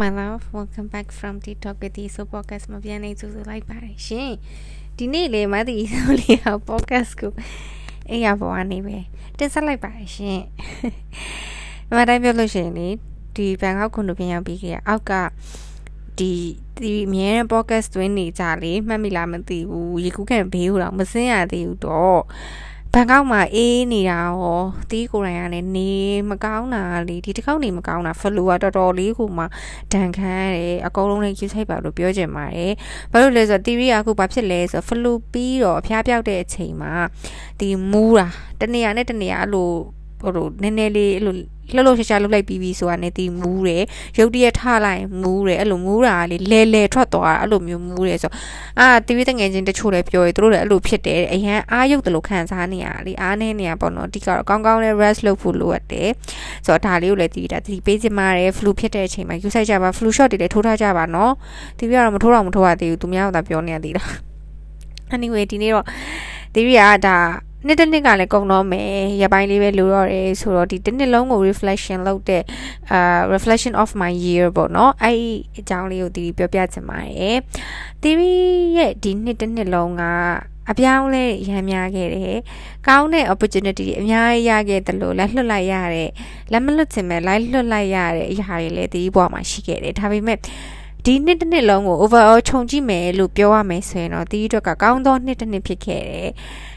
My love welcome back from TikTok with the so podcast မှာပြန်နေကြိုဆိုလိုက်ပါတယ်ရှင်ဒီနေ့လေမသိဆိုလေးဟာ podcast ကိုအေးရပေါ်ကနေပဲတင်ဆက်လိုက်ပါတယ်ရှင်မတိုင်းပြောလို့ရှိရင်လေဒီဘန်ကောက်ကွန်ဒိုပြန်ရောက်ပြီးခဲ့အောက်ကဒီဒီအမြဲတမ်း podcast တွင်းနေကြလေမှတ်မိလားမသိဘူးရေကူးကန်ဘေးဟိုတော့မစင်းရသေးဘူးတော့ ဘန်ကောက်မှာအေးနေတာရောတီးကိုယ်တိုင်ကလည်းနေမကောင်းတာလေဒီတစ်ခေါက်နေမကောင်းတာဖလူကတော်တော်လေးကိုမှဒဏ်ခံရတယ်အကုန်လုံးလည်းယူဆိုင်ပါလို့ပြောချင်ပါတယ်ဘာလို့လဲဆိုတော့တီရီကအခုဘာဖြစ်လဲဆိုတော့ဖလူပြီးတော့အဖျားပြောက်တဲ့အချိန်မှာဒီမူးတာတနေရာနဲ့တနေရာအဲ့လို ဟိုလိုနည်းနည်းလေးအဲ့လိုလှုပ်လှုပ်ရှားရှားလှုပ်လိုက်ပြီးပြီဆိုတာနဲ့တီမူးတယ်ရုပ်တရက်ထလိုက်မူးတယ်အဲ့လိုမူးတာလေလဲလဲထွက်သွားတာအဲ့လိုမျိုးမူးတယ်ဆိုအာတီဗီတငယ်ချင်းတချို့လည်းပြောရသူတို့လည်းအဲ့လိုဖြစ်တယ်အရန်အားရုပ်တယ်လို့ခံစားနေရလေအားနေနေရပေါ့နော်ဒီကတော့ကောင်းကောင်းလေး rest လုပ်ဖို့လိုအပ်တယ်ဆိုတော့ဒါလေးကိုလည်းတီဗီတာတီပေးချင်ပါတယ် flu ဖြစ်တဲ့အချိန်မှာယူဆိုင်ကြပါ flu shot တွေလည်းထိုးထားကြပါနော်တီဗီကတော့မထိုးတော့မထိုးရသေးဘူးသူများကသာပြောနေရသေးတာ anyway ဒီနေ့တော့တီဗီကဒါ နှစ်တစ်နှစ်ကလည်းကုန်တော့မယ်ရပိုင်းလေးပဲလိုတော့တယ်ဆိုတော့ဒီတစ်နှစ်လုံးကို reflection လုပ်တဲ့အာ reflection of my year ပေါ့နော်အဲ့ဒီအကြောင်းလေးကိုဒီပြောပြချင်ပါတယ်တီဗီရဲ့ဒီနှစ်တစ်နှစ်လုံးကအပြောင်းလဲရမ်းများခဲ့တယ်။ကောင်းတဲ့ opportunity တွေအများကြီးရခဲ့တယ်လို့လက်လွတ်လိုက်ရတဲ့လက်မလွတ်ချင်မဲ့လိုက်လွတ်လိုက်ရတဲ့အရာတွေလည်းဒီဘဝမှာရှိခဲ့တယ်။ဒါပေမဲ့ဒီနှစ်တစ်နှစ်လုံးကို overall ခြုံကြည့်မယ်လို့ပြောရမယ်ဆိုရင်တော့ဒီအတွက်ကကောင်းသောနှစ်တစ်နှစ်ဖြစ်ခဲ့တယ်။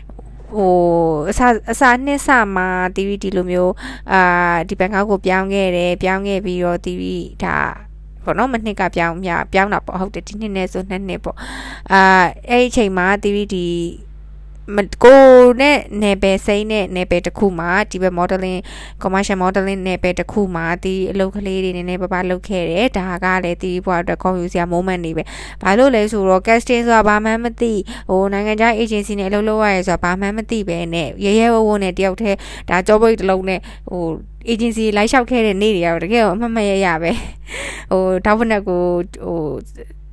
ဟိုအစာအစာနှစ်ဆမှာ DVD လိုမျိုးအာဒီဘန်ကောက်ကိုပြောင်းခဲ့တယ်ပြောင်းခဲ့ပြီးတော့ TV ဒါပေါ့နော်မနှစ်ကပြောင်းမြပြောင်းတာပေါ့ဟုတ်တယ်ဒီနှစ်နဲ့ဆိုနှစ်နှစ်ပေါ့အာအဲ့ဒီအချိန်မှာ DVD ကိုနဲ့နယ်ပယ်စိမ့်နဲ့နယ်ပယ်တစ်ခုမှာဒီဘက် modeling commercial modeling နယ်ပယ်တစ်ခုမှာဒီအလုပ်ကလေးတွေနည်းနည်းပါးပါးလုပ်ခဲ့တယ်ဒါကလည်းဒီဘွားအတွက် confuse စရာ moment တွေပဲဘာလို့လဲဆိုတော့ casting ဆိုတာဘာမှမသိဟိုနိုင်ငံခြား agency နဲ့အလုပ်လုပ်ရရဲဆိုတာဘာမှမသိပဲနဲ့ရဲရဲဝဝနဲ့တယောက်တည်းဒါ job break တစ်လုံးနဲ့ဟို agency လိုက်လျှောက်ခဲ့တဲ့နေ့တွေကတော့တကယ်အမှတ်မရရပဲဟိုတောက်ဖက်နဲ့ကိုဟို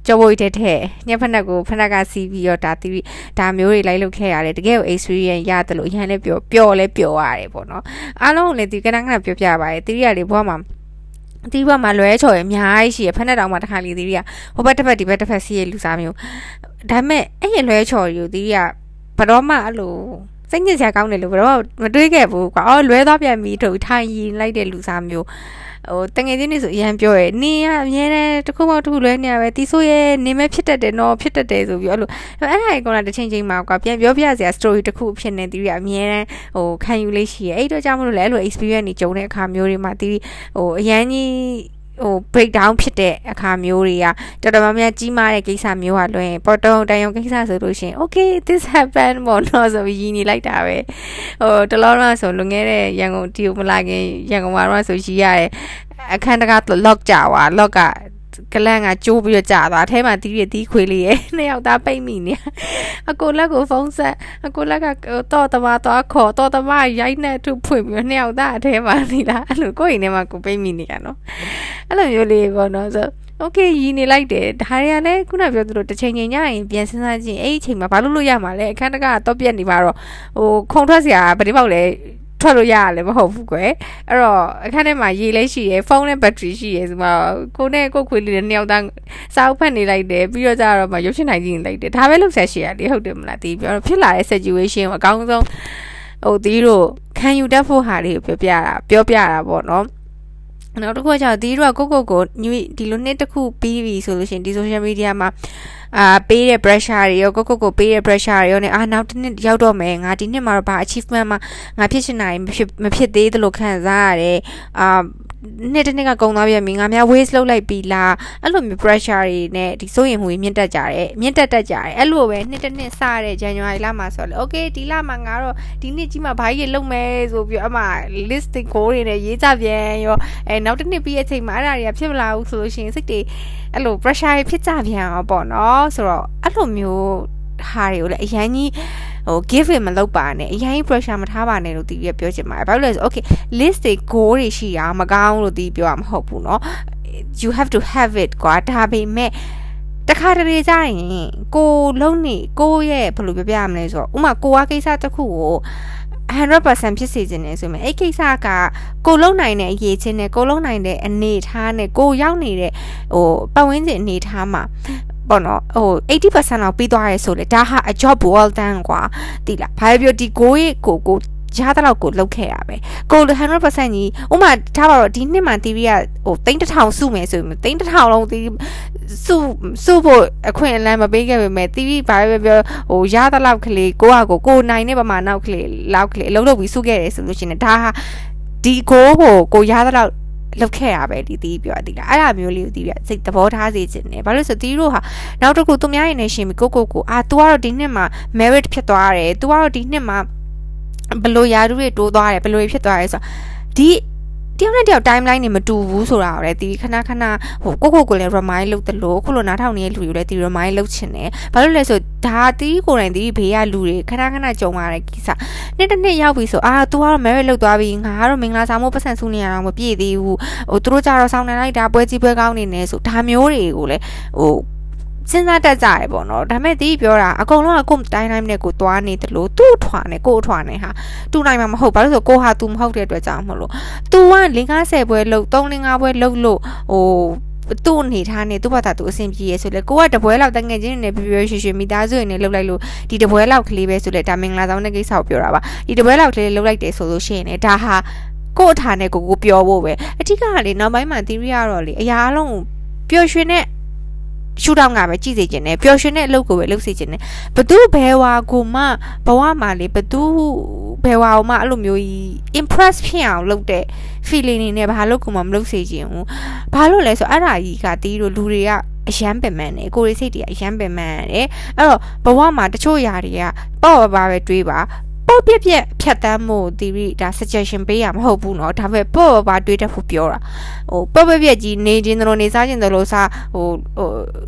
ကြောဝိတ်တဲ့တဲ့ညဖက်နှက်ကိုဖက်နှက်ကစီးပြီးတော့ဒါတီးဒါမျိုးတွေလိုက်လုပ်ခဲ့ရတယ်တကယ်ကို experience ရတယ်လို့အရင်လည်းပြောပျော်လည်းပျော်ရတယ်ပေါ့နော်အားလုံးလည်းဒီကနကနပြောပြပါတယ်တီးရလေဘွားမှာဒီဘက်မှာလွဲချော်ရအများကြီးရှိရဖက်နဲ့တောင်မှတစ်ခါလေဒီကဟိုဘက်တစ်ဖက်ဒီဘက်တစ်ဖက်စီးရလူစားမျိုးဒါပေမဲ့အဲ့ရလွဲချော်ယူဒီကဘတော်မှအဲ့လိုစိတ်ညစ်စရာကောင်းတယ်လို့ဘတော့မတွေးခဲ့ဘူးကွာအော်လွဲသွားပြန်ပြီးထုတ်ထိုင်ရင်လိုက်တဲ့လူစားမျိုး ဟိုတငယ်ချင်းတွေဆိုအရန်ပြောရယ်နင်းကအမြဲတမ်းတစ်ခုမှတစ်ခုလွဲနေရပဲတီဆိုရဲ့နင်းမဲဖြစ်တတ်တယ်နော်ဖြစ်တတ်တယ်ဆိုပြီးအဲ့လိုအဲ့ဒါကြီးကောင်လာတစ်ချိန်ချိန်မှာကွာပြန်ပြောပြစရာ story တစ်ခုဖြစ်နေတီးရအမြဲတမ်းဟိုခံယူလေးရှိရယ်အဲ့တော့ကြောင့်မလို့လဲအဲ့လို experience တွေကြုံတဲ့အခါမျိုးတွေမှာတီးဟိုအရန်ကြီး ဟို break down ဖြစ်တဲ့အခါမျိုးတွေကတော်တော်များများကြီးမားတဲ့ကိစ္စမျိုးဟာလွှဲရင်ပေါ်တုံတန်ယုံကိစ္စဆိုလို့ရှိရင် okay this happened ပေါ့နော်ဆိုပြီးရင်းနေလိုက်တာပဲဟိုတလောတော့ဆိုလွန်ခဲ့တဲ့ရန်ကုန်တီကိုမလာခင်ရန်ကုန်မှာတော့ဆိုရည်ရတယ်အခန်းတကား lock ကြွာ lock က ကလန်ကကျိုးပြီးတော့ကြာသွားအထဲမှာတီးရတီးခွေလေးရဲ့နှစ်ယောက်သားပိတ်မိနေအကိုလက်ကိုဖုန်းဆက်အကိုလက်ကတော့တမသွားခေါ်တော့တမရိုက်နေထုဖွင့်ပြီးနှစ်ယောက်သားအထဲမှာနေလားအဲ့လိုကိုယ့်အိမ်ထဲမှာကိုပိတ်မိနေရနော်အဲ့လိုမျိုးလေးပေါ့နော်ဆိုโอเคရည်နေလိုက်တယ်ဒါတွေကလည်းခုနပြောသလိုတစ်ချိန်ချိန်ညရင်ပြန်စဉ်းစားကြည့်အဲ့ဒီအချိန်မှာဘာလို့လို့ရမှာလဲအခန်းတကတော့ပြက်နေမှာတော့ဟိုခုံထွက်စရာဗတိပေါက်လဲ ထွက်လို့ရရလည်းမဟုတ်ဘူးကွယ်အဲ့တော့အခန်းထဲမှာရေလည်းရှိရယ်ဖုန်းနဲ့ဘက်ထရီရှိရယ်ဆိုမှကိုနဲ့ကိုခွေးလေးနှစ်ယောက်သားစာအုပ်ဖတ်နေလိုက်တယ်ပြီးတော့ကြတော့မှရုပ်ရှင်နိုင်ကြည့်နေလိုက်တယ်ဒါပဲလုပ်ဆက်ရှိရလေဟုတ်တယ်မလားဒီပြောဖြစ်လာတဲ့ situation ကိုအကောင်းဆုံးဟိုဒီတို့ခံယူတတ်ဖို့ဟာလေးကိုပြောပြတာပြောပြတာပေါ့နော် နောက်တစ်ခုကကျတော့ဒီတို့ကကိုကိုကိုဒီလိုနှစ်တစ်ခုပြီးပြီဆိုလို့ရှိရင်ဒီ social media မှာအာပေးတဲ့ pressure တွေရောကိုကိုကိုပေးတဲ့ pressure တွေရောねအာနောက်တစ်နှစ်ရောက်တော့မယ်ငါဒီနှစ်မှာတော့ဘာ achievement မှာငါဖြစ်ချင်တာမဖြစ်မဖြစ်သေးသလိုခံစားရတယ်အာ နှစ်တစ်နှစ်ကကုံသွားပြန်ပြီငါများ waste လုပ်လိုက်ပြီလားအဲ့လိုမျိုး pressure တွေနဲ့ဒီစိုးရင်မှုတွေမြင့်တက်ကြတယ်မြင့်တက်တက်ကြတယ်အဲ့လိုပဲနှစ်တစ်နှစ်စတဲ့ January လမှာဆိုတော့ okay ဒီလမှာငါတော့ဒီနှစ်ကြီးမှာဘာကြီးလုပ်မယ်ဆိုပြီးအမှ list တွေ goal တွေနဲ့ရေးကြပြန်ရောအဲနောက်တစ်နှစ်ပြီးအချိန်မှာအဲ့ဒါတွေကဖြစ်မလာဘူးဆိုလို့ရှိရင်စိတ်တွေအဲ့လို pressure ဖြစ်ကြပြန်အောင်ပေါ့နော်ဆိုတော့အဲ့လိုမျိုးဟာတွေကိုလည်းအရင်ကြီး ဟို give it မလုပ်ပါနဲ့အရင် pressure မထားပါနဲ့လို့တီးပြီးပြောချင်ပါတယ်ဘာလို့လဲဆို okay list တွေ goal တွေရှိတာမကောင်းလို့တီးပြောရမှာမဟုတ်ဘူးเนาะ you have to have it ကွာဒါပေမဲ့တခါတလေကြရင်ကိုလုံးနေကိုရဲ့ဘယ်လိုပြောပြရမလဲဆိုတော့ဥမာကိုကကိစ္စတစ်ခုကို 100%ဖြစ်စေခြင်းနဲ့ဆိုရင်အဲ့ကိစ္စကကိုလုံနိုင်တဲ့အရေးချင်းနဲ့ကိုလုံနိုင်တဲ့အနေထားနဲ့ကိုရောက်နေတဲ့ဟိုပတ်ဝန်းကျင်အနေထားမှာ ပေါ့နော်ဟို80%လောက်ပြီးသွားရဲဆိုလေဒါဟာ a job well done กว่าတိလားဘာပြောဒီကိုရဲ့ကိုကိုရတဲ့လောက်ကိုလောက်ခဲ့ရပဲကို100%ကြီးဥမာထားပါတော့ဒီနှစ်မှ TV ကဟိုတိန်းတစ်ထောင်စုမယ်ဆိုရင်တိန်းတစ်ထောင်လုံး TV စုစုဖို့အခွင့်အလမ်းမပေးခဲ့ပေမဲ့ TV ဘာပဲပြောဟိုရတဲ့လောက်ကလေးကိုကကိုကိုနိုင်တဲ့ပမာနောက်ကလေးလောက်ကလေးအလုံးလုံးပြီးစုခဲ့တယ်ဆိုလို့ရှိရင်ဒါဟာဒီကိုကိုကိုရတဲ့လောက် လောက်ခဲ့ရပဲဒီတီးပြောတီးလားအဲ့ဒါမျိုးလေးကိုတီးပြစိတ်သဘောထားစေခြင်းနဲ့ဘာလို့ဆိုတီးတို့ဟာနောက်တစ်ခုသူများရင်နေရှင်ပြီးကိုကိုကိုအာ तू ကတော့ဒီနှစ်မှာ merit ဖြစ်သွားတယ် तू ကတော့ဒီနှစ်မှာဘလို့ယာရုတွေတိုးသွားတယ်ဘလို့ဖြစ်သွားတယ်ဆိုတော့ဒီ တယောက်နဲ့တယောက် timeline တွေမတူဘူးဆိုတာကိုလည်းဒီခဏခဏဟိုကိုကိုကိုလည်း remind လုပ်တယ်လို့ခုလိုနားထောင်နေတဲ့လူတွေလည်းဒီ remind လုပ်ချင်တယ်ဘာလို့လဲဆိုဒါတီးကိုယ်တိုင်ဒီဘေးကလူတွေခဏခဏကြုံရတဲ့ကိစ္စနေ့တစ်နေ့ရောက်ပြီဆိုအာ तू ကတော့ marriage လုပ်သွားပြီငါကတော့မင်္ဂလာဆောင်ဖို့ပတ်စံစုနေရအောင်မပြည့်သေးဘူးဟိုသူတို့ကြတော့ဆောင်းနေလိုက်တာပွဲကြီးပွဲကောင်းနေနေဆိုဒါမျိုးတွေကိုလည်းဟို စဉ်းစားတတ်ကြရပေါ့နော်ဒါပေမဲ့တီးပြောတာအကုန်လုံးကကိုယ်တိုင်းတိုင်းနဲ့ကိုသွားနေတယ်လို့သူ့ထွာနေကို့ထွာနေဟာတူနိုင်မှာမဟုတ်ဘာလို့ဆိုကိုဟာ तू မဟုတ်တဲ့အတွက်ကြောင့်မလို့ तू က50ပွဲလို့3-5ပွဲလို့လို့ဟိုသူ့အနေထားနဲ့သူ့ဘာသာသူအဆင်ပြေရဆိုလေကိုကတပွဲလောက်တငယ်ချင်းနဲ့ပြပြရွှေရွှေမိသားစုနဲ့လှုပ်လိုက်လို့ဒီတပွဲလောက်ကလေးပဲဆိုလေဒါမင်္ဂလာဆောင်တဲ့ကိစ္စကိုပြောတာပါဒီတပွဲလောက်ကလေးလှုပ်လိုက်တယ်ဆိုလို့ရှိရင်လည်းဒါဟာကို့အထာနဲ့ကိုကိုပြောဖို့ပဲအထက်ကလေနောက်ပိုင်းမှာ theory ကတော့လေအရာအလုံးပျော်ရွှင်တဲ့ ရှူတောင်းကပဲကြည့်စေခြင်းနဲ့ပျော်ရွှင်တဲ့အလုပ်ကိုပဲလုပ်စေခြင်းနဲ့ဘသူဘဲဝါကိုမှဘဝမှာလေဘသူဘဲဝါကိုမှအဲ့လိုမျိုးကြီး impress ဖြစ်အောင်လုပ်တဲ့ feeling နေနဲ့ဘာလို့ကိုမှမလုပ်စေခြင်းဘူးဘာလို့လဲဆိုအဲ့ဒါကြီးကတီးတို့လူတွေကအရန်ပင်ပန်းတယ်ကိုရီစိတ်တွေကအရန်ပင်ပန်းတယ်အဲ့တော့ဘဝမှာတချို့ຢာတွေကပေါ့ပါပါပဲတွေးပါ ပေါ့ပြက်ပြက်ဖြတ်တမ်းမှုတီရီဒါ suggestion ပေးရမဟုတ်ဘူးเนาะဒါပေမဲ့ပေါ့ပါတွေးတတ်ဖို့ပြောတာဟိုပေါ့ပြက်ပြက်ကြီးနေခြင်းတို့နေစားခြင်းတို့စားဟို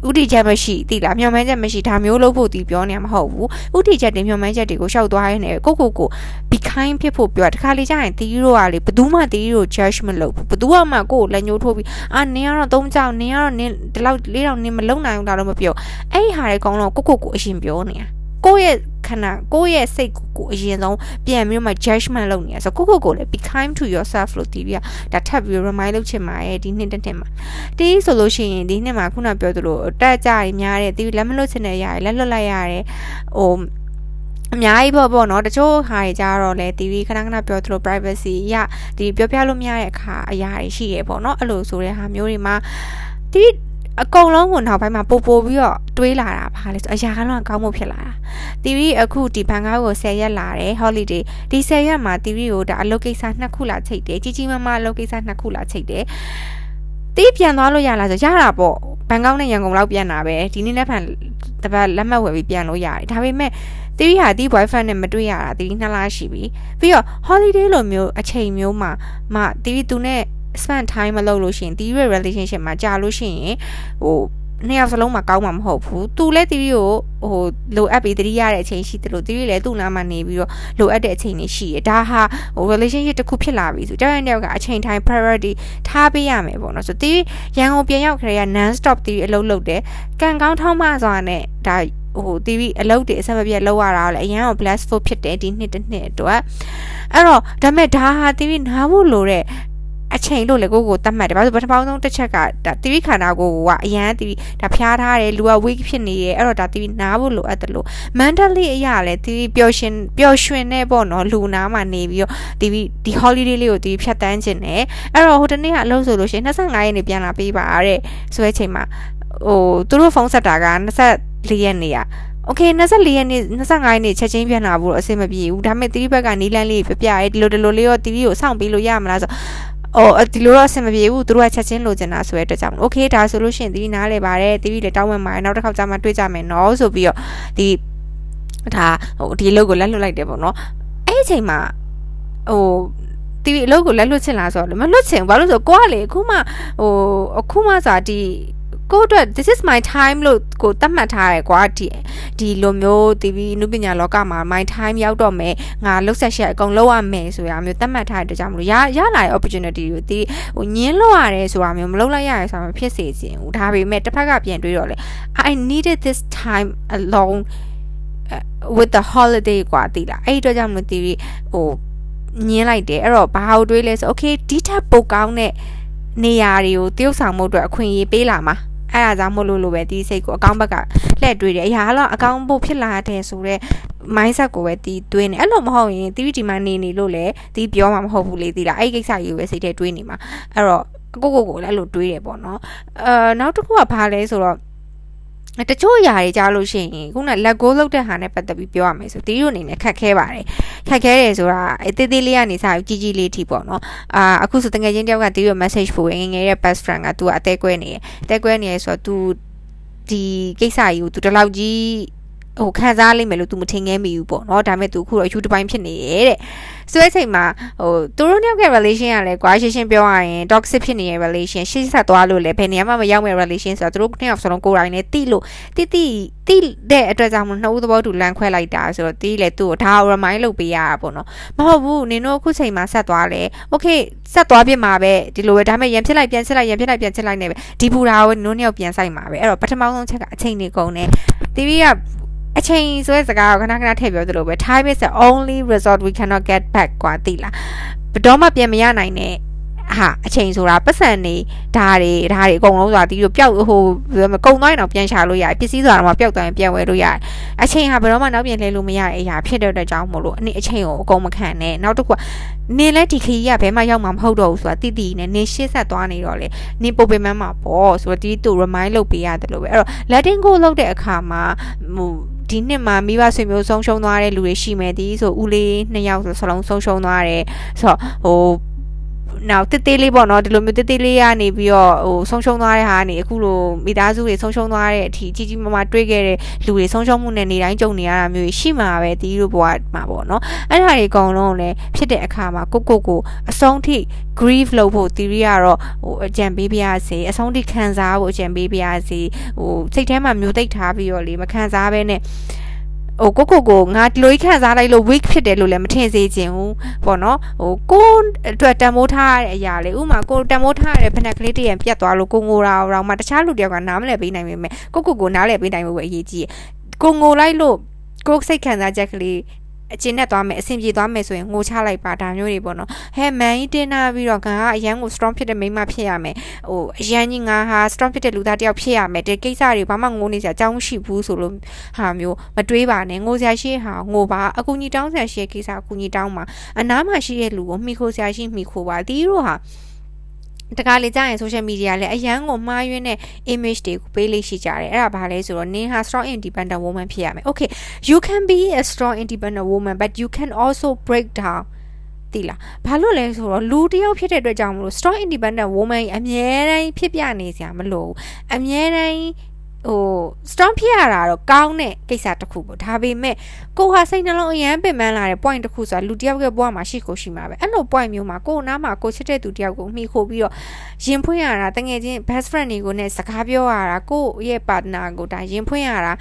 ဟိုဥတီချက်မရှိတိလားမျှော်မှန်းချက်မရှိဒါမျိုးလုပ်ဖို့တီပြောနေမှာမဟုတ်ဘူးဥတီချက်တွေမျှော်မှန်းချက်တွေကိုရှောက်သွားရင်းနဲ့ကိုကိုကို be kind ဖြစ်ဖို့ပြောတခါလေကြာရင်တီရိုကလေဘယ်သူမှတီရို judge မလုပ်ဘူးဘယ်သူမှကိုကိုလက်ညှိုးထိုးပြီးအာနင်ကတော့သုံးကြောင်နင်ကတော့နင်ဒီလောက်လေးတော့နင်မလုံနိုင်ဘူးဒါတော့မပြောအဲ့ဒီဟာတွေအကုန်လုံးကိုကိုကိုအရင်ပြောနေတာ ကိုယ့်ရဲ့ခန္ဓာကိုယ့်ရဲ့စိတ်ကိုကိုအရင်ဆုံးပြန်ပြီးမှ judgment လုပ်နေရဆိုကိုကိုကိုလည်း be kind to yourself လို့တီးပြီးဒါထပ်ပြီး remind လုပ်ချင်ပါရဲ့ဒီနှစ်တစ်နှစ်မှာတီးဆိုလို့ရှိရင်ဒီနှစ်မှာခုနပြောသလိုတက်ကြရများတဲ့တီးလက်မလွတ်ချင်တဲ့ရတယ်လက်လွတ်လိုက်ရတယ်ဟိုအများကြီးပေါ့ပေါ့နော်တချို့ဟာတွေကြတော့လေ TV ခဏခဏပြောသလို privacy ရဒီပြောပြလို့မရတဲ့အခါအရာတွေရှိရပေါ့နော်အဲ့လိုဆိုတဲ့ဟာမျိုးတွေမှာ TV အကုန်လုံးကိုနောက်ပိုင်းမှာပို့ပို့ပြီးတော့တွေးလာတာဘာလဲဆိုအရာကတော့ကောင်းမှုဖြစ်လာတာတီဗီအခုဒီဘန်ကားကို10ရက်လာတယ် holiday ဒီ10ရက်မှာတီဗီကိုဒါအလုပ်ကိစ္စနှစ်ခုလာချိတ်တယ်ကြီးကြီးမားမားအလုပ်ကိစ္စနှစ်ခုလာချိတ်တယ်တီးပြန်သွားလို့ရလားဆိုရတာပေါ့ဘန်ကောက်နဲ့ရန်ကုန်လောက်ပြန်တာပဲဒီနေ့လက်ဖန်တပတ်လက်မှတ်ဝယ်ပြီးပြန်လို့ရတယ်ဒါပေမဲ့တီးဟာတီး boyfriend နဲ့မတွေ့ရတာတီးနှစ်လရှိပြီပြီးတော့ holiday လိုမျိုးအချိန်မျိုးမှာမတီးသူနဲ့ spend time မလုပ်လို့ရှိရင်တီးရဲ့ relationship မှာကြာလို့ရှိရင်ဟိုနှစ်ယောက်စလုံးမှာကောင်းမှာမဟုတ်ဘူးသူလည်းတီးကိုဟိုလိုအပ်ပြီးတတိရတဲ့အချိန်ရှိတယ်လို့တီးလည်းသူ့နားမှာနေပြီးတော့လိုအပ်တဲ့အချိန်တွေရှိတယ်ဒါဟာဟို relationship တစ်ခုဖြစ်လာပြီဆိုတောက်ရင်တယောက်ကအချိန်တိုင်း priority ထားပေးရမယ်ပေါ့နော်ဆိုတီးရန်ကုန်ပြန်ရောက်ခရေက non stop တီးအလုပ်လုပ်တယ်ကန်ကောင်းထောင်းမစွာနဲ့ဒါဟို TV အလုပ်တွေအဆက်မပြတ်လုပ်ရတာလည်းအရင်က blessful ဖြစ်တယ်ဒီနှစ်တစ်နှစ်အတွက်အဲ့တော့ဒါမဲ့ဒါဟာ TV နားဖို့လိုတဲ့ အချိန်လို့လေကိုကိုတတ်မှတ်တယ်ဘာလို့ပထမဆုံးတစ်ချက်ကဒါတီဗီခန္ဓာကိုယ်ကအရန်တီဗီဒါဖျားထားတယ်လူက weak ဖြစ်နေတယ်အဲ့တော့ဒါတီဗီနားဖို့လိုအပ်တယ်လို့ mentally အရာလဲတီဗီပျော်ရှင်ပျော်ရွှင်နေပေါ့နော်လူနာမှာနေပြီးတော့တီဗီဒီ holiday လေးကိုတီဗီဖြတ်တန်းခြင်းနဲ့အဲ့တော့ဟိုတနေ့ကအလုပ်ဆိုလို့ရှိရင်25ရက်နေပြန်လာပေးပါတဲ့ဆိုတဲ့အချိန်မှာဟိုသူတို့ဖုန်းဆက်တာက24ရက်နေရโอเค24ရက်နေ့25ရက်နေ့ချက်ချင်းပြန်လာဖို့တော့အဆင်မပြေဘူးဒါပေမဲ့တီဗီဘက်ကနီးလန်းလေးပြပြရဲဒီလိုဒီလိုလေးရောတီဗီကိုစောင့်ပေးလို့ရမလားဆို အော်ဒီလိုတော့အဆင်မပြေဘူးသူတို့ကချက်ချင်းလိုချင်တာဆိုတဲ့အတွက်ကြောင့်โอเคဒါဆိုလို့ရှိရင်တီးနားလဲပါတယ်တီးလည်းတောင်းဝင်ပါတယ်နောက်တစ်ခါကျမှတွေ့ကြမယ်နော်ဆိုပြီးတော့ဒီဒါဟိုဒီအလုပ်ကိုလက်လွတ်လိုက်တယ်ပေါ့နော်အဲ့အချိန်မှာဟိုတီဗီအလုပ်ကိုလက်လွတ်ချင်လားဆိုတော့မလွတ်ချင်ဘာလို့ဆိုကိုကလေအခုမှဟိုအခုမှဆိုတာဒီ ကိုအတွက် this is my time လို့ကိုသတ်မှတ်ထားတယ်ကွာဒီဒီလိုမျိုး TV နုပညာလောကမှာ my time ရောက်တော့မယ်ငါလှုပ်ဆက်ရှက်အကုန်လုပ်ရမယ်ဆိုတာမျိုးသတ်မှတ်ထားတဲ့အတွက်ကြောင့်မလို့ရရလာတဲ့ opportunity ကိုဒီဟိုညင်းလို့ရတယ်ဆိုတာမျိုးမလုပ်လိုက်ရရဆိုတာမျိုးဖြစ်စေခြင်းဟိုဒါပေမဲ့တစ်ဖက်ကပြန်တွေးတော့လေ I needed this time alone with the holiday กว่าတိလားအဲ့ဒီတော့ကြောင့်မလို့တီဟို ညင်းလိုက်တယ်အဲ့တော့ဘာကိုတွေးလဲဆို okay ဒီထက်ပိုကောင်းတဲ့နေရာတွေကိုတရုပ်ဆောင်မှုအတွက်အခွင့်အရေးပေးလာမှာ အဲ့ဒါကြောင့်မို့လို့လို့ပဲဒီစိတ်ကိုအကောင့်ဘက်ကလှည့်တွေးတယ်အရာတော့အကောင့်ဖို့ဖြစ်လာတဲ့ဆိုတော့ mindset ကိုပဲတီးတွေးနေအဲ့လိုမဟုတ်ရင် 3D မှာနေနေလို့လည်းတီးပြောမှာမဟုတ်ဘူးလေတီးလားအဲ့ဒီကိစ္စကြီးကိုပဲစိတ်ထဲတွေးနေမှာအဲ့တော့ကိုကိုကိုလည်းအဲ့လိုတွေးတယ်ပေါ့နော်အဲနောက်တစ်ခုကဘာလဲဆိုတော့ တချို့ຢာတွေကြားလို့ရှိရင်ခုနလက်ကိုလုတ်တဲ့ဟာနဲ့ပတ်သက်ပြီးပြောရမယ်ဆိုတီးတို့အနေနဲ့ခက်ခဲပါတယ်ခက်ခဲတယ်ဆိုတာအသေးသေးလေးကနေစပြီးကြီးကြီးလေးထိပေါ့နော်အာအခုဆိုတကယ်ချင်းတယောက်ကတီးရ message ပို့ငငယ်ရဲ့ best friend ကသူကအသေးကွဲနေတယ်အသေးကွဲနေရဆိုတော့ तू ဒီကိစ္စကြီးကို तू တလောက်ကြီး ဟိုခံစားလိမ့်မယ်လို့ तू မထင်ခဲ့မိဘူးပေါ့เนาะဒါပေမဲ့ तू အခုတော့ YouTube ပိုင်းဖြစ်နေရဲ့တဲ့ဆိုတဲ့အချိန်မှာဟိုသူတို့နှစ်ယောက်ရဲ့ relation ကလည်းကွာရှင်းရှင်းပြောရရင် toxic ဖြစ်နေတဲ့ relation ရှေ့ဆက်သွားလို့လည်းဘယ်နေရာမှမရောက်မဲ့ relation ဆိုတော့သူတို့နှစ်ယောက်စလုံးကိုယ်တိုင်နဲ့တိလို့တိတိတိတဲ့အတွက်ကြောင့်မနှုတ်သဘောတူလမ်းခွဲလိုက်တာဆိုတော့တိလေသူ့ကိုဒါ remind လုပ်ပေးရတာပေါ့နော်မဟုတ်ဘူးနင်တို့အခုချိန်မှာဆက်သွားလေ okay ဆက်သွားပြမှာပဲဒီလိုပဲဒါပေမဲ့ရန်ဖြစ်လိုက်ပြန်ဖြစ်လိုက်ရန်ဖြစ်လိုက်ပြန်ဖြစ်လိုက်နေပဲဒီပူတာကိုနင်တို့နှစ်ယောက်ပြန်ဆိုင်မှာပဲအဲ့တော့ပထမဆုံးချက်ကအချိန်နေကုန်နေတီဗီက အချိန်ဆိုတဲ့စကားကိုခဏခဏထည့်ပြောသလိုပဲ time is the only result we cannot get back กว่าတိလားဘယ်တော့မှပြန်မရနိုင်တဲ့ဟာအချိန်ဆိုတာပတ်စံနေဒါတွေဒါတွေအကုန်လုံးဆိုတာတီးတို့ပျောက်ဟိုကုံသွားရင်တော့ပြန်ရှာလို့ရတယ်ပစ္စည်းဆိုတာတော့ပျောက်သွားရင်ပြန်ဝယ်လို့ရတယ်အချိန်ဟာဘယ်တော့မှနောက်ပြန်လှည့်လို့မရတဲ့အရာဖြစ်တဲ့အတွက်ကြောင့်မို့လို့အနည်းအချိန်ကိုအကုန်မခံနဲ့နောက်တစ်ခုကနေလဲဒီခရီးကဘယ်မှရောက်မှာမဟုတ်တော့ဘူးဆိုတာတိတိနဲ့နေရှေ့ဆက်သွားနေတော့လေနေပိုပေမန်းမှာပေါ့ဆိုတော့ဒီတူ remind လုပ်ပေးရတယ်လို့ပဲအဲ့တော့ letting go လုပ်တဲ့အခါမှာဟို ဒီနှစ်မှာမိဘဆွေမျိုးဆုံးရှုံးသွားတဲ့လူတွေရှိမယ်ဒီဆိုဦးလေးနှစ်ယောက်ဆိုစလုံးဆုံးရှုံးသွားတယ်ဆိုတော့ဟို နောက်တစ်သေးလေးပေါ့နော်ဒီလိုမျိုးတစ်သေးလေးကနေပြီးတော့ဟိုဆုံးရှုံးသွားတဲ့ဟာကနေအခုလိုမိသားစုတွေဆုံးရှုံးသွားတဲ့အထိကြီးကြီးမားမားတွေးခဲ့တဲ့လူတွေဆုံးရှုံးမှုနဲ့နေတိုင်းကြုံနေရတာမျိုးရှိမှာပဲဒီလိုဘဝမှာပေါ့နော်အဲ့ဒါတွေအကုန်လုံးလည်းဖြစ်တဲ့အခါမှာကိုကိုကိုအဆုံးထိ grief လုပ်ဖို့ theory ကတော့ဟိုအကြံပေးပြရစေအဆုံးထိခံစားဖို့အကြံပေးပြရစေဟိုစိတ်ထဲမှာမျိုးသိပ်ထားပြီးတော့လေမခံစားဘဲနဲ့ ဟိုကိုကိုကိုငါဒီလိုခံစားလိုက်လို့ weak ဖြစ်တယ်လို့လည်းမထင်စေချင်ဘူးပေါ့နော်ဟိုကိုအတွက်တန်မိုးထားရတဲ့အရာလေဥမာကိုတန်မိုးထားရတဲ့ဖနက်ကလေးတရံပြတ်သွားလို့ကိုငိုတာတော့မှတခြားလူတယောက်ကနားမလည်ပေးနိုင်ပေမဲ့ကိုကိုကိုနားလည်ပေးနိုင်ဖို့ပဲအရေးကြီးကိုငိုလိုက်လို့ကိုစိတ်ခံစားချက်ကလေး အကျဉ်းနဲ့သွားမယ်အဆင်ပြေသွားမယ်ဆိုရင်ငိုချလိုက်ပါဒါမျိုးတွေပေါ့နော်ဟဲမန်ကြီးတင်းနာပြီးတော့ငါကအရန်ကို strong ဖြစ်တဲ့မိန်းမဖြစ်ရမယ်ဟိုအရန်ကြီးငါဟာ strong ဖြစ်တဲ့လူသားတယောက်ဖြစ်ရမယ်ဒီကိစ္စတွေဘာမှငိုနေစရာအကြောင်းရှိဘူးဆိုလို့ဟာမျိုးမတွေးပါနဲ့ငိုစရာရှိဟာငိုပါအကူကြီးတောင်းစရာရှိတဲ့ကိစ္စအကူကြီးတောင်းပါအနားမှာရှိတဲ့လူကိုမှီခိုစရာရှိမှီခိုပါဒီတို့ဟာ တကားလေကြာရင် social media လည်းအရန်ကိုမှားယွင်းတဲ့ image တွေကိုပေးလိရှိကြတယ်အဲ့ဒါဘာလဲဆိုတော့နင်ဟာ strong independent woman ဖြစ်ရမယ် okay you can be a strong independent woman but you can also break down တိလားဘာလို့လဲဆိုတော့လူတယောက်ဖြစ်တဲ့အတွက်ကြောင့်မလို့ strong independent woman အမြဲတမ်းဖြစ်ပြနေစရာမလိုဘူးအမြဲတမ်း ဟို strong ဖြစ်ရတာတော့ကောင်းတဲ့ကိစ္စတစ်ခုပေါ့ဒါပေမဲ့ကိုဟာစိတ်နှလုံးအရန်ပင်ပန်းလာတဲ့ point တစ်ခုဆိုတာလူတယောက်ရဲ့ဘဝမှာရှိကိုရှိမှာပဲအဲ့လို point မျိုးမှာကိုနားမှာကိုချစ်တဲ့သူတယောက်ကိုမှီခိုပြီးတော့ရင်ဖွင့်ရတာတကယ်ချင်း best friend တွေကိုနဲ့စကားပြောရတာကိုရဲ့ partner ကိုဒါရင်ဖွင့်ရတာ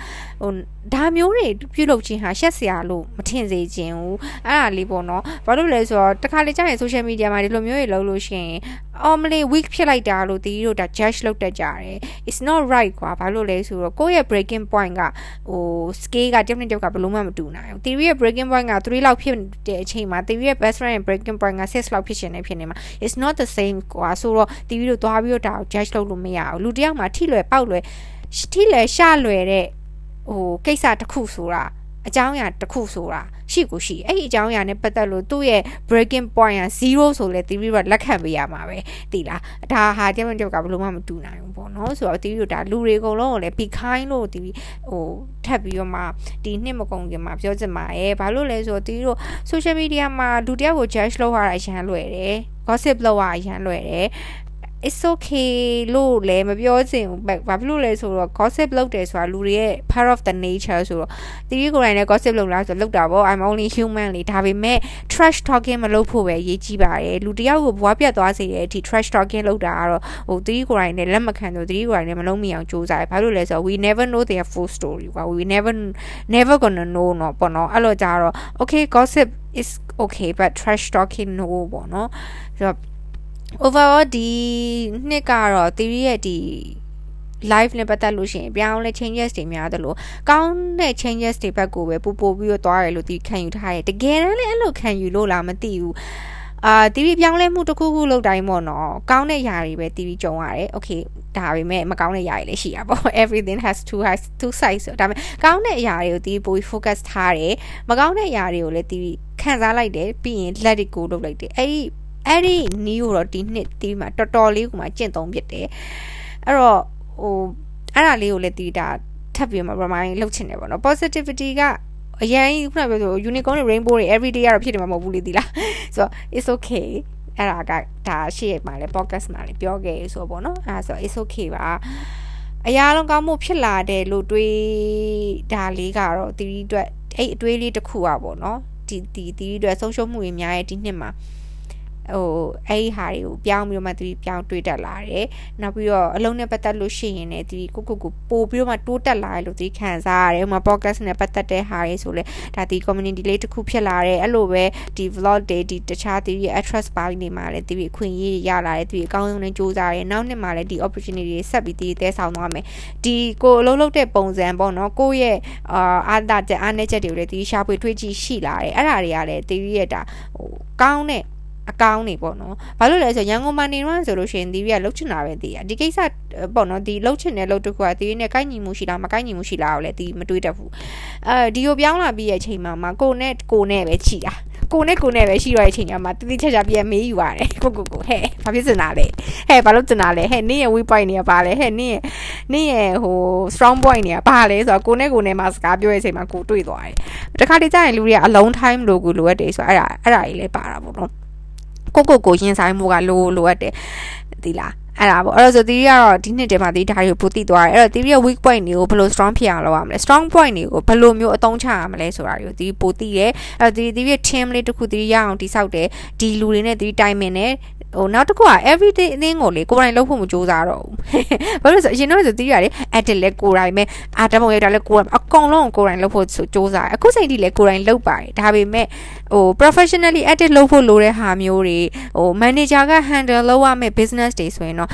ဟိုဒါမျိုးတွေပြုလုပ်ခြင်းဟာရှက်စရာလို့မထင်စေခြင်းဘူးအဲ့ဒါလေးပေါ့နော်ဘာလို့လဲဆိုတော့တခါလေကြာရင် social media မှာဒီလိုမျိုးတွေလုပ်လို့ရှိရင်အော်မလေး weak ဖြစ်လိုက်တာလို့တီးတို့ဒါ judge လုပ်တတ်ကြတယ် it's not right ကွာဘာလို့လဲဆိုတော့ကိုယ့်ရဲ့ breaking point ကဟို scale ကတစ်နှစ်တစ်ကဘလို့မှမတူနိုင်ဘူးတီးရဲ့ breaking point က3လောက်ဖြစ်တဲ့အချိန်မှာတီးရဲ့ best friend ရဲ့ breaking point က6လောက်ဖြစ်ရှင်နေဖြစ်နေမှာ it's not the same ကွာဆိုတော့တီးတို့သွားပြီးတော့ဒါကို judge လုပ်လို့မရဘူးလူတယောက်မှာထိလွယ်ပေါက်လွယ်ထိလွယ်ရှလွယ်တဲ့ဟိုကိစ္စတစ်ခုဆိုတာ အကြောင်းအရာတစ်ခုဆိုတာရှိကိုရှိအဲ့ဒီအကြောင်းအရာနဲ့ပတ်သက်လို့သူ့ရဲ့ breaking point က0ဆိုလဲ theory ကလက်ခံပေးရမှာပဲသိလားဒါဟာတမန်တယောက်ကဘယ်လိုမှမတူနိုင်ဘူးပေါ့နော်ဆိုတော့ theory တို့ဒါလူတွေအကုန်လုံးကိုလည်း be kind လို့ဒီဟိုထပ်ပြီးတော့မှဒီနှစ်မကုန်ခင်မှာပြောချင်ပါရဲ့ဘာလို့လဲဆိုတော့ theory တို့ social media မှာလူတယောက်ကို judge လုပ်ရတာအရန်လွယ်တယ် gossip လုပ်ရအရန်လွယ်တယ် it's okay လို့လည်းမပြောချင်ဘူးဘာဖြစ်လို့လဲဆိုတော့ gossip လုပ်တယ်ဆိုတာလူတွေရဲ့ part of the nature ဆိုတော့တီးကိုယ်တိုင်လည်း gossip လုပ်လားဆိုတော့လုပ်တာပေါ့ I'm only human လေဒါပေမဲ့ trash talking မလုပ်ဖို့ပဲရေးကြည့်ပါတယ်လူတယောက်ကိုဘွားပြတ်သွားစေတဲ့အထိ trash talking လုပ်တာကတော့ဟိုတီးကိုယ်တိုင်လည်းလက်မခံတော့တီးကိုယ်တိုင်လည်းမလုံးမိအောင်ကြိုးစားတယ်ဘာလို့လဲဆိုတော့ we never know their full story ကွာ we never never gonna know เนาะပေါ့เนาะအဲ့လိုကြတော့ okay gossip is okay but trash talking no ပေါ့เนาะဆိုတော့ overall ဒီနှစ်ကတော့ theory ရဲ့ဒီ live နဲ့ပတ်သက်လို့ရှိရင်ပြောင်းလဲ changes တွေများတယ်လို့ကောင်းတဲ့ changes တွေဘက်ကိုပဲပို့ပို့ပြီးတော့သွားရလို့ဒီခံယူထားတယ်တကယ်တမ်းလည်းအဲ့လိုခံယူလို့လားမသိဘူးအာတီဗီပြောင်းလဲမှုတစ်ခုခုလုပ်တိုင်းပေါ့နော်ကောင်းတဲ့ຢာတွေပဲတီဗီကြုံရတယ်โอเคဒါပေမဲ့မကောင်းတဲ့ຢာတွေလည်းရှိတာပေါ့ everything has two has two sides ဆိုဒါပေမဲ့ကောင်းတဲ့အရာတွေကိုတီဗီပို focus ထားတယ်မကောင်းတဲ့အရာတွေကိုလည်းတီဗီခံစားလိုက်တယ်ပြီးရင် let it go လုပ်လိုက်တယ်အဲ့ဒီ အဲ့ဒီနီးကိုတော့ဒီနှစ်တီးမှာတော်တော်လေးကိုမှကျင့်သုံးဖြစ်တယ်အဲ့တော့ဟိုအဲ့ဒါလေးကိုလည်းတီးတာထပ်ပြီးမှ remind လုပ်ချင်တယ်ပေါ့နော် positivity ကအရင်ခုနပြောဆို unicorn တွေ rainbow တွေ everyday ကတော့ဖြစ်နေမှာမဟုတ်ဘူးလေဒီလားဆိုတော့ it's okay အဲ့ဒါကဒါရှေ့မှာလဲ podcast မှာလဲပြောခဲ့ဆိုပေါ့နော်အဲ့ဒါဆို it's okay ပါအရာလုံးကောင်းမှုဖြစ်လာတယ်လို့တွေးဒါလေးကတော့တီးအတွက်အဲ့အတွေးလေးတစ်ခုอ่ะပေါ့နော်ဒီဒီတီးအတွက်ဆုံးရှုံးမှုတွေများရဲ့ဒီနှစ်မှာ ဟိုအဲ့ဒီဟာတွေကိုပြောင်းပြီးတော့မှသူပြောင်းတွေးတက်လာတယ်နောက်ပြီးတော့အလုံးနဲ့ပတ်သက်လို့ရှိရင်လည်းသူကိုကိုကိုပို့ပြီးတော့မှတိုးတက်လာတယ်လို့သူခံစားရတယ်ဥပမာ podcast နဲ့ပတ်သက်တဲ့ဟာတွေဆိုလဲဒါဒီ community လေးတစ်ခုဖြစ်လာတယ်အဲ့လိုပဲဒီ vlog တွေဒီတခြားသူရဲ့ address ပိုင်းတွေမှာလည်းသူအခွင့်အရေးရလာတယ်သူအကောင်းဆုံးနဲ့စူးစမ်းရတယ်နောက်နှစ်မှာလည်းဒီ opportunity တွေဆက်ပြီးတည်တဲဆောင်သွားမယ်ဒီကိုအလုံးလုံးတဲ့ပုံစံပေါ့နော်ကိုယ့်ရဲ့အာအားသာချက်အားနည်းချက်တွေကိုလည်းဒီရှာဖွေတွေ့ကြည့်ရှိလာတယ်အဲ့ဒါတွေကလည်းသူရဲ့ဒါဟိုကောင်းတဲ့ အကောင်းနေပေါ့နော်။ဘာလို့လဲဆိုရန်ကုန်မှာနေတော့ဆိုလို့ရှိရင်ဒီကလှုပ်ချင်တာပဲတည်ရ။ဒီကိစ္စပေါ့နော်ဒီလှုပ်ချင်တဲ့လှုပ်တစ်ခုကဒီနဲ့ကိုက်ညီမှုရှိလားမကိုက်ညီမှုရှိလားကိုလည်းဒီမတွေးတတ်ဘူး။အဲဒီကိုပြောင်းလာပြီးရဲ့အချိန်မှာမှာကိုနဲ့ကိုနဲ့ပဲချီတာ။ကိုနဲ့ကိုနဲ့ပဲရှိရတဲ့အချိန်ကမှတိတိကျကျပြန်မေးယူရတယ်ကိုကိုကိုဟဲ့ဘာဖြစ်စင်တာလဲဟဲ့ဘာလို့စင်တာလဲဟဲ့နင်းရဲ့ weak point တွေကဘာလဲဟဲ့နင်းရဲ့နင်းရဲ့ဟို strong point တွေကဘာလဲဆိုတော့ကိုနဲ့ကိုနဲ့မှစကားပြောတဲ့အချိန်မှာကိုတွေ့သွားတယ်တခါတည်းကျရင်လူတွေကအလုံး time လို့ကိုလိုအပ်တယ်ဆိုတော့အဲ့ဒါအဲ့ဒါကြီးလည်းပါတာပေါ့နော် ကိုကိုကိုရင်ဆိုင်မှုကလိုလိုအပ်တယ်ဒီလားအဲ့ဒါပေါ့အဲ့တော့ဆိုတီးကတော့ဒီနှစ်တည်းမှာတီးဓာတ်ကိုပို့တည်သွားတယ်အဲ့တော့တီးရဲ့ weak point တွေကိုဘယ်လို strong ဖြစ်အောင်လုပ်ရမလဲ strong point တွေကိုဘယ်လိုမျိုးအသုံးချရမလဲဆိုတာတွေကိုတီးပို့တည်ရဲအဲ့တော့တီးတီးရဲ့ team လေးတစ်ခုတီးရအောင်တိဆောက်တယ်ဒီလူတွေနဲ့တီးတိုင်မင်နဲ့ ဟိုနောက်တစ်ခုက everyday အသင်းကိုလေကိုယ်တိုင်လုပ်ဖို့မကြိုးစားတော့ဘူးဘာလို့လဲဆိုအရင်တော့ဆိုတီးရတယ် edit လဲကိုယ်တိုင်ပဲအာတမုံရိုက်တာလဲကိုယ်တိုင်အကုန်လုံးကိုယ်တိုင်လုပ်ဖို့ဆိုကြိုးစားအခုချိန်ထိလဲကိုယ်တိုင်လုပ်ပါတယ်ဒါပေမဲ့ဟို professionally edit လုပ်ဖို့လိုတဲ့ဟာမျိုးတွေဟို manager က handle လုပ်ရမယ့် business တွေဆိုရင်တော့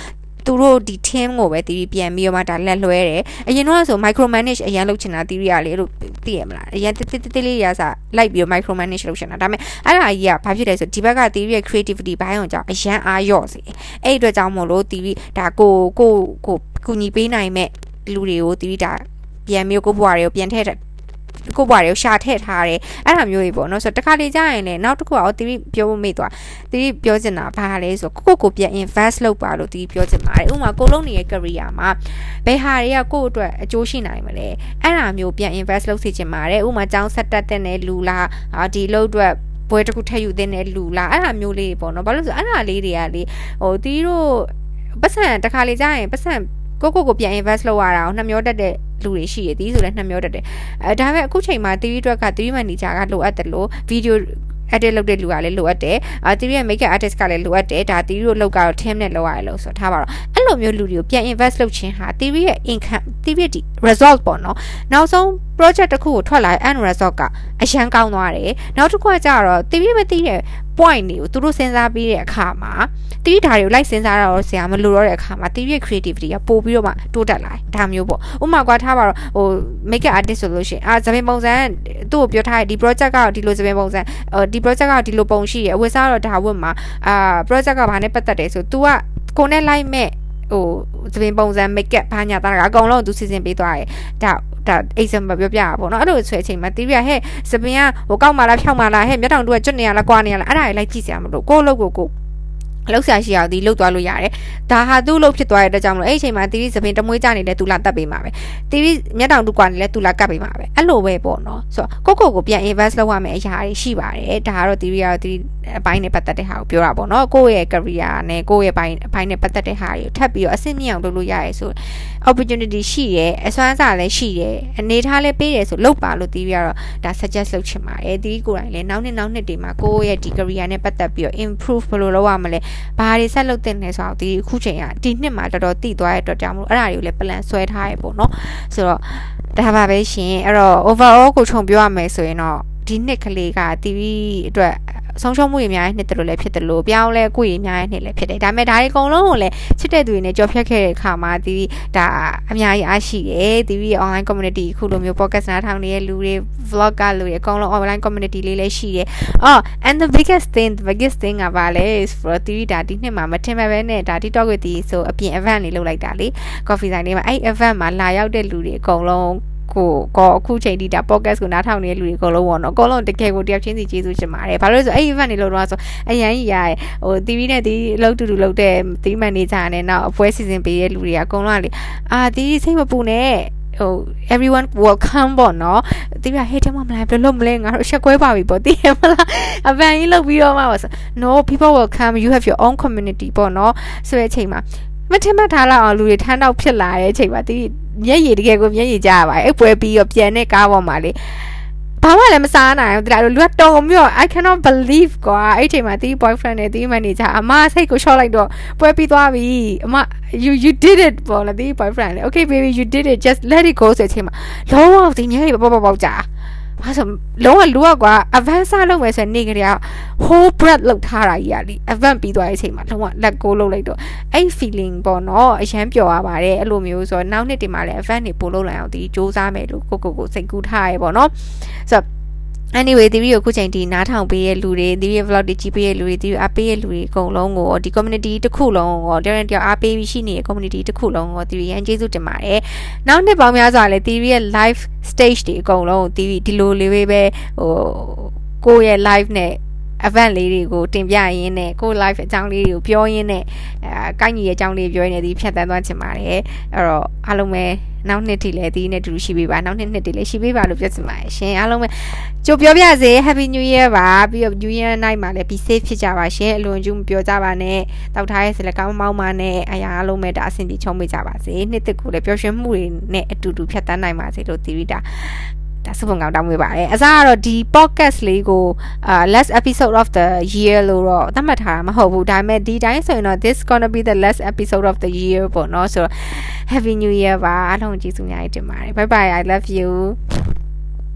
သူတို့ဒီ team ကိုပဲတီးပြန်ပြီးတော့မှဒါလက်လွဲတယ်အရင်တော့ဆို micro manage အရင်လုပ်ချင်တာတီးရလေလို့သိရမလားအရင်တိတိတိလေးရစားလိုက်ပြီး micro manage လုပ်ချင်တာဒါပေမဲ့အဲ့ဒါကြီးကဘာဖြစ်လဲဆိုဒီဘက်ကတီးရဲ့ creativity ဘိုင်းအောင်ကြောင့်အရန်အားလျော့စေအဲ့အတွက်ကြောင့်မို့လို့တီးဒါကိုကိုကိုကူညီပေးနိုင်မဲ့လူတွေကိုတီးဒါပြန်မျိုးကိုဘွားတွေကိုပြန်ထည့် ကိုဘွားတွေကိုရှာထည့်ထားတယ်အဲ့ဒါမျိုးတွေပေါ့နော်ဆိုတော့တခါလေကြာရင်လည်းနောက်တစ်ခုကတီးပြောဖို့မေ့သွားတီးပြောချင်တာဘာလဲဆိုကိုကိုကိုပြန် invest လုပ်ပါလို့တီးပြောချင်ပါတယ်ဥပမာကိုလုံးနေတဲ့ career မှာဘယ်ဟာတွေကကိုယ့်အတွက်အကျိုးရှိနိုင်မလဲအဲ့ဒါမျိုးပြန် invest လုပ်စေချင်ပါတယ်ဥပမာကျောင်းဆက်တက်တဲ့လူလားဒီလို့အတွက်ဘွဲတစ်ခုထည့်ယူတဲ့လူလားအဲ့ဒါမျိုးလေးပေါ့နော်ဘာလို့ဆိုအဲ့ဒါလေးတွေကလေဟိုတီးတို့ပတ်စံတခါလေကြာရင်ပတ်စံကိုကိုကိုပြန် invest လုပ်ရတာကိုနှမျောတက်တဲ့ လူတွေရှိရသည်ဆိုလည်းနှမျောတက်တယ်အဲဒါပေမဲ့အခုချိန်မှာ theory အတွက်က theory manager ကလိုအပ်တယ်လို့ video edit လုပ်တဲ့လူကလည်းလိုအပ်တယ်အာ theory ရဲ့ makeup artist ကလည်းလိုအပ်တယ်ဒါ theory တို့လောက်ကတော့ team နဲ့လောက်ရတယ်လို့ဆိုထားပါတော့အဲ့လိုမျိုးလူတွေကိုပြန် invest လုပ်ခြင်းဟာ theory ရဲ့ income theory ရဲ့ result ပေါ့နော်နောက်ဆုံး project တစ်ခုကိုထွက်လာတဲ့ end result ကအရန်ကောင်းသွားတယ်နောက်တစ်ခုကကြတော့ theory မသိတဲ့ point တွေကိုသူတို့စဉ်းစားပြီးတဲ့အခါမှာတီးဓာတွေကိုလိုက်စဉ်းစားရတော့ဆရာမလိုတော့တဲ့အခါမှာတီးရဲ့ creativity ကပို့ပြီးတော့မှတိုးတက်လာတယ်ဒါမျိုးပေါ့ဥပမာကွာထားပါတော့ဟို makeup artist ဆိုလို့ရှိရင်အာသပင်ပုံစံသူ့ကိုပြောထားတဲ့ဒီ project ကတော့ဒီလိုသပင်ပုံစံဒီ project ကတော့ဒီလိုပုံရှိရအဝတ်စားတော့ဒါဝတ်မှာအာ project ကဘာနဲ့ပတ်သက်တယ်ဆို तू ကကိုနဲ့လိုက်မဲ့ ဟိုသပင်ပုံစံ make up ဘာညာတာကအကုန်လုံးသူစီစဉ်ပေးသွားတယ်ဒါဒါ example ပြောပြတာပေါ့နော်အဲ့လိုဆွဲအချိန်မှာတီးရဟဲ့စပင်ကဟိုကောက်မာလားဖြောက်မာလားဟဲ့မျက်တောင်တူကကျွတ်နေရလားကွာနေရလားအဲ့ဒါတွေလိုက်ကြည့်စရာမလိုကိုယ့်လုပ်ကိုကို လောက်ဆရာရှိအောင်ဒီလှုပ်သွားလို့ရတယ်ဒါဟာသူ့လှုပ်ဖြစ်သွားတဲ့အတွက်ကြောင့်မလို့အဲ့ဒီအချိန်မှာတီးရီသပင်တမွေးကြနေလဲသူလာတက်ပေးမှာပဲတီးရီမျက်တောင်တူကွာနေလဲသူလာကတ်ပေးမှာပဲအဲ့လိုပဲပေါ့နော်ဆိုတော့ကိုကိုကိုပြန် invest လုပ်ရမယ့်အရာတွေရှိပါတယ်ဒါကတော့တီးရီကတော့တီးအပိုင်းနဲ့ပတ်သက်တဲ့ဟာကိုပြောတာပေါ့နော်ကိုယ့်ရဲ့ career နဲ့ကိုယ့်ရဲ့ဘိုင်းအပိုင်းနဲ့ပတ်သက်တဲ့ဟာတွေကိုထပ်ပြီးတော့အဆင့်မြင့်အောင်လုပ်လို့ရရဲဆို opportunity ရှိရဲအစွမ်းစားလည်းရှိရဲအနေထားလည်းပေးရဲဆိုလုပ်ပါလို့တီးရီကတော့ဒါ suggest လုပ်ချင်ပါတယ်တီးကိုယ်တိုင်လည်းနောက်နှစ်နောက်နှစ်တွေမှာကိုယ့်ရဲ့ဒီ career နဲ့ပတ်သက်ပြီးတော့ improve ဘယ်လိုလုပ်ရမလဲဘာတွေဆက်လုပ်တင်လဲဆိုတော့ဒီအခုချိန်ကဒီနှစ်မှာတော်တော်တည်သွားတဲ့အတွက်ကြောင့်မလို့အဲ့ဒါတွေကိုလည်း plan ဆွဲထားရပေါ့နော်ဆိုတော့ဒါပါပဲရှင်အဲ့တော့ overall ကိုခြုံပြောရမယ်ဆိုရင်တော့ဒီနှစ်ကလေးက TV အတွက် ဆုံးရှုံးမှုတွေအများကြီးနှစ်တလို့လည်းဖြစ်တယ်လို့ပြောင်းလဲကိုယ်ကြီးအများကြီးနှစ်လည်းဖြစ်တယ်ဒါပေမဲ့ဒါတွေအကုန်လုံးကိုလည်းချစ်တဲ့သူတွေနဲ့ကြော်ဖြတ်ခဲ့တဲ့အခါမှာဒီဒါအများကြီးအားရှိတယ်ဒီပြီး online community ခုလိုမျိုး podcast နားထောင်နေတဲ့လူတွေ vlog ကလူတွေအကုန်လုံး online community လေးလည်းရှိတယ်အော် and the biggest thing the biggest thing ကပါလဲ for ဒီဒါဒီနှစ်မှာမထင်မဲ့ပဲနဲ့ဒါ TikTok ကိုဒီဆိုအပြင် event လေးလုပ်လိုက်တာလေ coffee ဆိုင်လေးမှာအဲ့ event မှာလာရောက်တဲ့လူတွေအကုန်လုံး ကိုကောအခုချိန်ထိဒါ podcast ကိုနားထောင်နေတဲ့လူတွေအကုန်လုံးပေါ့နော်အကုန်လုံးတကယ်ကိုတယောက်ချင်းစီကျေးဇူးတင်ပါတယ်ဘာလို့လဲဆိုအဲ့ event တွေလို့တော့ဆိုအရန်ကြီးရဟို TV နဲ့ဒီအလုပ်တူတူလုပ်တဲ့ team manager နဲ့နောက်အပွဲစီစဉ်ပေးတဲ့လူတွေကအကုန်လုံးကလေအာဒီစိတ်မပူနဲ့ဟို everyone welcome ပေါ့နော်တိပြဟဲ့တမမလားဘယ်လိုမလဲငါတို့ချက်ကွဲပါပြီပေါ့တိရမလားအပန်ကြီးလုပ်ပြီးတော့မှဆို no people will come you have your own community ပေါ့နော်ဆိုတဲ့အချိန်မှာမထင်မှတ်ထားလောက်အောင်လူတွေထမ်းတော့ဖြစ်လာတဲ့အချိန်မှာတိ မျက်ရည်တကယ်ကိုမျက်ရည်ကြရပါတယ်အဲ့ပွဲပြီးတော့ပြန်တဲ့ကားပေါ်မှာလေဘာမှလည်းမစားနိုင်ဘူးတရားလို့လူကတော်ပြီးတော့ I cannot believe ကွာအဲ့ချိန်မှာတီး boyfriend နဲ့တီး manager အမစိတ်ကို short လိုက်တော့ပွဲပြီးသွားပြီအမ you you did it ပေါ့လားတီး boyfriend လေ okay baby you did it just let it go ဆိုတဲ့အချိန်မှာလုံးဝဒီမျက်ရည်ပေါက်ပေါက်ပေါက်ကြာ ဘာဆိုလုံးဝလူကကွာ advance လုပ်မယ်ဆိုရင်နေကြရ whole breath လောက်ထားတာကြီးอ่ะလी event ပြီးသွားတဲ့အချိန်မှာလုံးဝ let go လုပ်လိုက်တော့အဲ့ feeling ပေါ့နော်အရန်ပျော်ရပါတယ်အဲ့လိုမျိုးဆိုတော့နောက်နှစ်တင်မှာလည်း event တွေပို့လုပ်လိုက်အောင်ဒီစူးစမ်းမယ်လို့ကိုကိုကိုစိတ်ကူးထားရဲပေါ့နော်ဆိုတော့ anyway ဒီဗီဒီယိုခုချိန်ဒီနားထောင်ပေးရဲ့လူတွေဒီဗီဒီယို vlog တွေကြည့်ပေးရဲ့လူတွေဒီအားပေးရဲ့လူတွေအကုန်လုံးကိုဒီ community တစ်ခုလုံးကိုတယောက်တယောက်အားပေးပြီးရှိနေတဲ့ community တစ်ခုလုံးကိုဒီရန်ကျေးဇူးတင်ပါတယ်။နောက်နှစ်ပေါင်းများစွာလည်းဒီရဲ့ live stage တွေအကုန်လုံးကိုဒီဒီလိုလေးပဲဟိုကိုယ့်ရဲ့ live နဲ့ event လေးတွေကိုတင်ပြရင်းနဲ့ကို live အကြောင်းလေးတွေကိုပြောရင်းနဲ့အဲကိုင်းကြီးရဲ့အကြောင်းလေးပြောရင်းနဲ့ဒီဖြတ်တန်းသွားချင်ပါတယ်အဲ့တော့အားလုံးပဲနောက်နှစ်ထိလည်းဒီနဲ့တူရှိပေးပါနောက်နှစ်နှစ်တွေလည်းရှိပေးပါလို့ပြောချင်ပါတယ်ရှင်အားလုံးပဲကြိုပြောပြစေ Happy New Year ပါပြီးတော့ New Year night မှာလည်း be safe ဖြစ်ကြပါရှင်အလွန်ကျူးမပြောကြပါနဲ့တောက်ထားရဲ့စလကောင်းမောင်းပါနဲ့အရာအားလုံးပဲဒါအဆင်ပြေချုံးပေးကြပါစေနှစ်သက်ကိုလည်းပျော်ရွှင်မှုတွေနဲ့အတူတူဖြတ်တန်းနိုင်ပါစေလို့တီဗီတာ ဒါစုပုံကောင်တောင်းပေးပါတယ်အစားကတော့ဒီ podcast လေးကိုအာ last episode of the year လို့တော့သတ်မှတ်ထားတာမဟုတ်ဘူးဒါပေမဲ့ဒီတိုင်းဆိုရင်တော့ this gonna be the last episode of the year ပေါ့နော်ဆိုတော့ happy new year ပါအားလုံးကျေးဇူးများတင်ပါတယ် bye bye i love you